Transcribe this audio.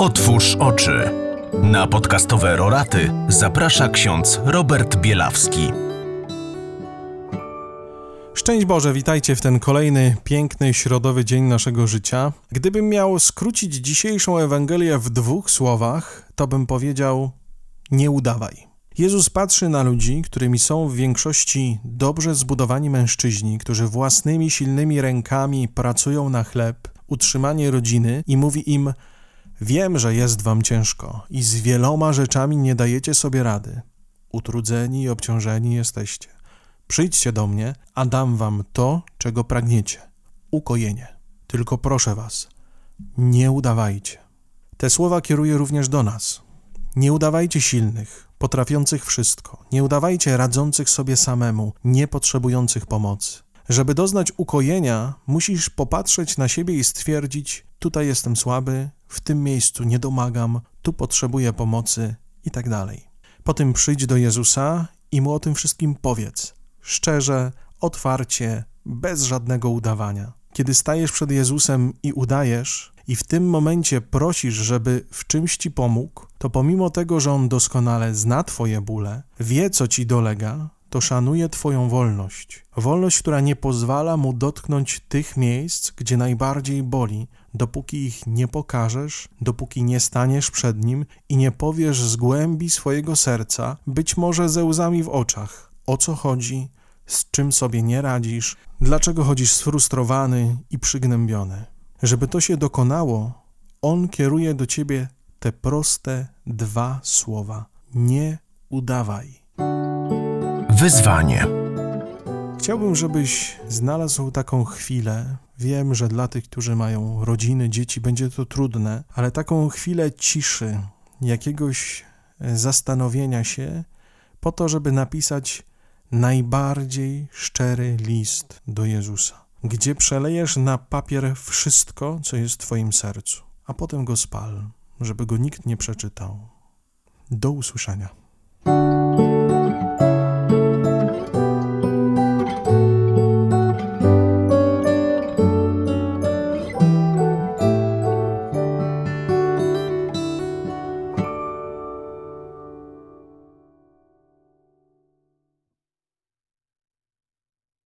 Otwórz oczy. Na podcastowe roraty zaprasza ksiądz Robert Bielawski. Szczęść Boże, witajcie w ten kolejny piękny środowy dzień naszego życia. Gdybym miał skrócić dzisiejszą Ewangelię w dwóch słowach, to bym powiedział: nie udawaj. Jezus patrzy na ludzi, którymi są w większości dobrze zbudowani mężczyźni, którzy własnymi silnymi rękami pracują na chleb, utrzymanie rodziny i mówi im: Wiem, że jest wam ciężko i z wieloma rzeczami nie dajecie sobie rady. Utrudzeni i obciążeni jesteście. Przyjdźcie do mnie, a dam wam to, czego pragniecie ukojenie. Tylko proszę was, nie udawajcie. Te słowa kieruję również do nas. Nie udawajcie silnych, potrafiących wszystko. Nie udawajcie radzących sobie samemu, nie potrzebujących pomocy. Żeby doznać ukojenia, musisz popatrzeć na siebie i stwierdzić: tutaj jestem słaby, w tym miejscu nie domagam, tu potrzebuję pomocy i tak. Potem przyjdź do Jezusa i mu o tym wszystkim powiedz. Szczerze, otwarcie, bez żadnego udawania. Kiedy stajesz przed Jezusem i udajesz, i w tym momencie prosisz, żeby w czymś ci pomógł, to pomimo tego, że on doskonale zna Twoje bóle, wie, co ci dolega, to szanuje Twoją wolność. Wolność, która nie pozwala mu dotknąć tych miejsc, gdzie najbardziej boli, dopóki ich nie pokażesz, dopóki nie staniesz przed nim i nie powiesz z głębi swojego serca, być może ze łzami w oczach, o co chodzi, z czym sobie nie radzisz, dlaczego chodzisz sfrustrowany i przygnębiony. Żeby to się dokonało, on kieruje do ciebie te proste dwa słowa: nie udawaj. Wyzwanie. Chciałbym, żebyś znalazł taką chwilę. Wiem, że dla tych, którzy mają rodziny, dzieci, będzie to trudne, ale taką chwilę ciszy, jakiegoś zastanowienia się, po to, żeby napisać najbardziej szczery list do Jezusa, gdzie przelejesz na papier wszystko, co jest w Twoim sercu, a potem go spal, żeby go nikt nie przeczytał. Do usłyszenia.